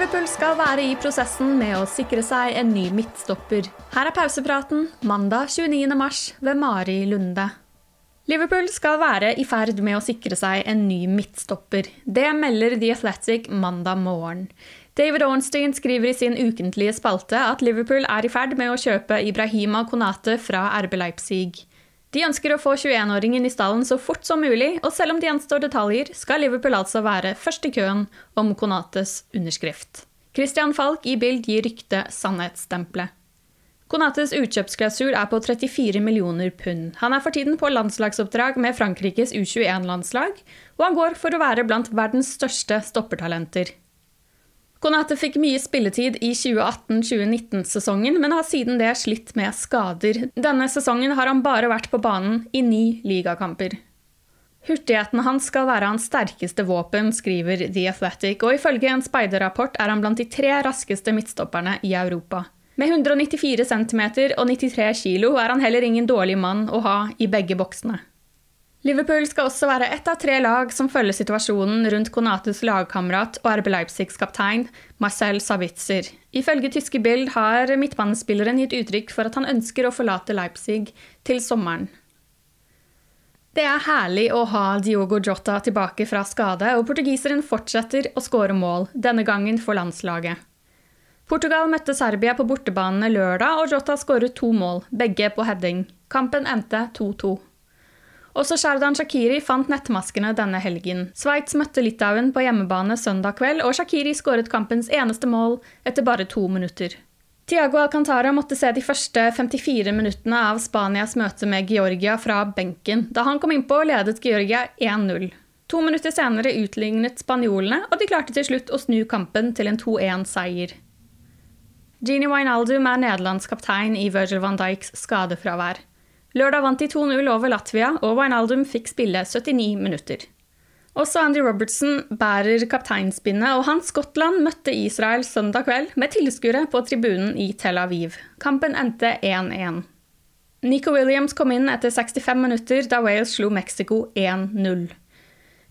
Liverpool skal være i prosessen med å sikre seg en ny midtstopper. Her er pausepraten mandag 29. mars ved Mari Lunde. Liverpool skal være i ferd med å sikre seg en ny midtstopper. Det melder The Athletic mandag morgen. David Ornstein skriver i sin ukentlige spalte at Liverpool er i ferd med å kjøpe Ibrahima Konate fra RB Leipzig. De ønsker å få 21-åringen i stallen så fort som mulig, og selv om det gjenstår detaljer, skal Liverpool altså være først i køen om Konates underskrift. Christian Falk i Bild gir ryktet sannhetsstempelet. Konates utkjøpsklausul er på 34 millioner pund. Han er for tiden på landslagsoppdrag med Frankrikes U21-landslag, og han går for å være blant verdens største stoppertalenter. Konate fikk mye spilletid i 2018-2019-sesongen, men har siden det slitt med skader. Denne sesongen har han bare vært på banen i ni ligakamper. Hurtigheten hans skal være hans sterkeste våpen, skriver The Athletic, og ifølge en speiderrapport er han blant de tre raskeste midtstopperne i Europa. Med 194 cm og 93 kg er han heller ingen dårlig mann å ha i begge boksene. Liverpool skal også være ett av tre lag som følger situasjonen rundt Konates lagkamerat og RB Leipzigs kaptein Marcel Savitzer. Ifølge tyske Bild har midtbanespilleren gitt uttrykk for at han ønsker å forlate Leipzig til sommeren. Det er herlig å ha Diogo Jota tilbake fra skade, og portugiseren fortsetter å skåre mål, denne gangen for landslaget. Portugal møtte Serbia på bortebanene lørdag, og Jota skåret to mål, begge på heading. Kampen endte 2-2. Også Shardan Shakiri fant nettmaskene denne helgen. Sveits møtte Litauen på hjemmebane søndag kveld, og Shakiri skåret kampens eneste mål etter bare to minutter. Tiago Alcantara måtte se de første 54 minuttene av Spanias møte med Georgia fra benken. Da han kom innpå, ledet Georgia 1-0. To minutter senere utlignet spanjolene, og de klarte til slutt å snu kampen til en 2-1-seier. Gini Wijnaldum er nederlandsk kaptein i Virgil van Dijks skadefravær. Lørdag vant de 2-0 over Latvia, og Wijnaldum fikk spille 79 minutter. Også Andy Robertson bærer kapteinspinnet, og hans Skottland møtte Israel søndag kveld med tilskuere på tribunen i Tel Aviv. Kampen endte 1-1. Nico Williams kom inn etter 65 minutter da Wales slo Mexico 1-0.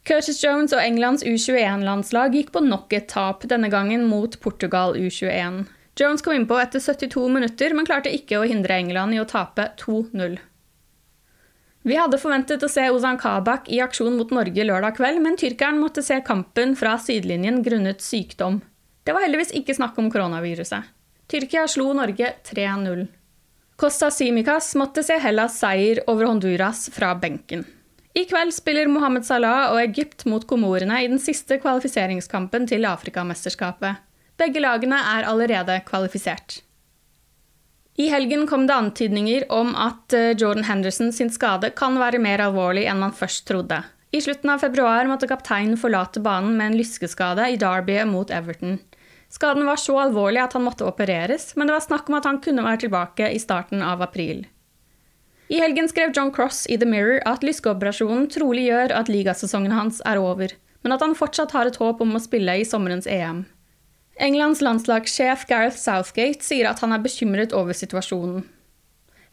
Curtis Jones og Englands U21-landslag gikk på nok et tap, denne gangen mot Portugal U21. Jones kom innpå etter 72 minutter, men klarte ikke å hindre England i å tape 2-0. Vi hadde forventet å se Ozan Kabak i aksjon mot Norge lørdag kveld, men tyrkeren måtte se kampen fra sidelinjen grunnet sykdom. Det var heldigvis ikke snakk om koronaviruset. Tyrkia slo Norge 3-0. Costa Simikas måtte se Hellas seier over Honduras fra benken. I kveld spiller Mohammed Salah og Egypt mot Komorene i den siste kvalifiseringskampen til Afrikamesterskapet. Begge lagene er allerede kvalifisert. I helgen kom det antydninger om at eh, Jordan Henderson sin skade kan være mer alvorlig enn man først trodde. I slutten av februar måtte kapteinen forlate banen med en lyskeskade i Derby mot Everton. Skaden var så alvorlig at han måtte opereres, men det var snakk om at han kunne være tilbake i starten av april. I helgen skrev John Cross i The Mirror at lyskeoperasjonen trolig gjør at ligasesongen hans er over. men at han fortsatt har et håp om å spille i sommerens EM. Englands landslagssjef Gareth Southgate sier at han er bekymret over situasjonen.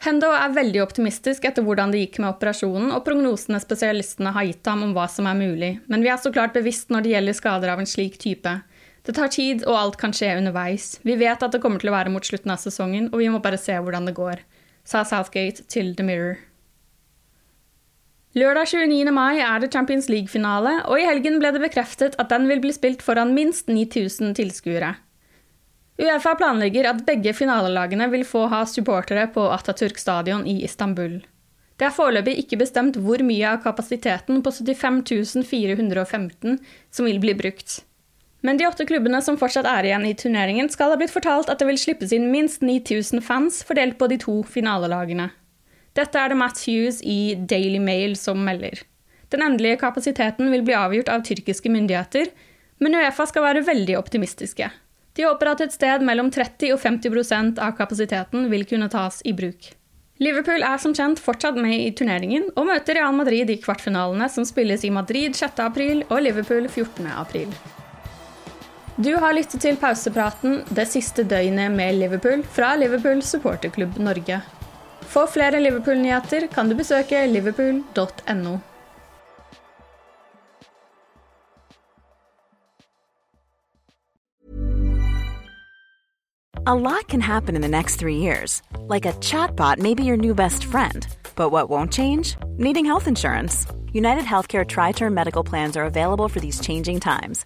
Hendo er veldig optimistisk etter hvordan det gikk med operasjonen, og prognosene spesialistene har gitt ham om hva som er mulig, men vi er så klart bevisst når det gjelder skader av en slik type. Det tar tid, og alt kan skje underveis. Vi vet at det kommer til å være mot slutten av sesongen, og vi må bare se hvordan det går, sa Southgate til The Mirror. Lørdag 29. mai er det Champions League-finale, og i helgen ble det bekreftet at den vil bli spilt foran minst 9000 tilskuere. Uefa planlegger at begge finalelagene vil få ha supportere på Atatürk stadion i Istanbul. Det er foreløpig ikke bestemt hvor mye av kapasiteten på 75 415 som vil bli brukt. Men de åtte klubbene som fortsatt er igjen i turneringen, skal ha blitt fortalt at det vil slippes inn minst 9000 fans fordelt på de to finalelagene. Dette er det Matt Hughes i Daily Mail som melder. Den endelige kapasiteten vil bli avgjort av tyrkiske myndigheter, men Uefa skal være veldig optimistiske. De håper at et sted mellom 30 og 50% av kapasiteten vil kunne tas i bruk. Liverpool er som kjent fortsatt med i turneringen, og møter Real Madrid i kvartfinalene som spilles i Madrid 6.4 og Liverpool 14.4. Du har lyttet til pausepraten det siste døgnet med Liverpool fra Liverpool supporterklubb Norge. For flere Liverpool-nyheter kan du besøke liverpool.no. A lot can happen in the next three years. Like a chatbot may be your new best friend. But what won't change? Needing health insurance. United Healthcare Tri Term Medical Plans are available for these changing times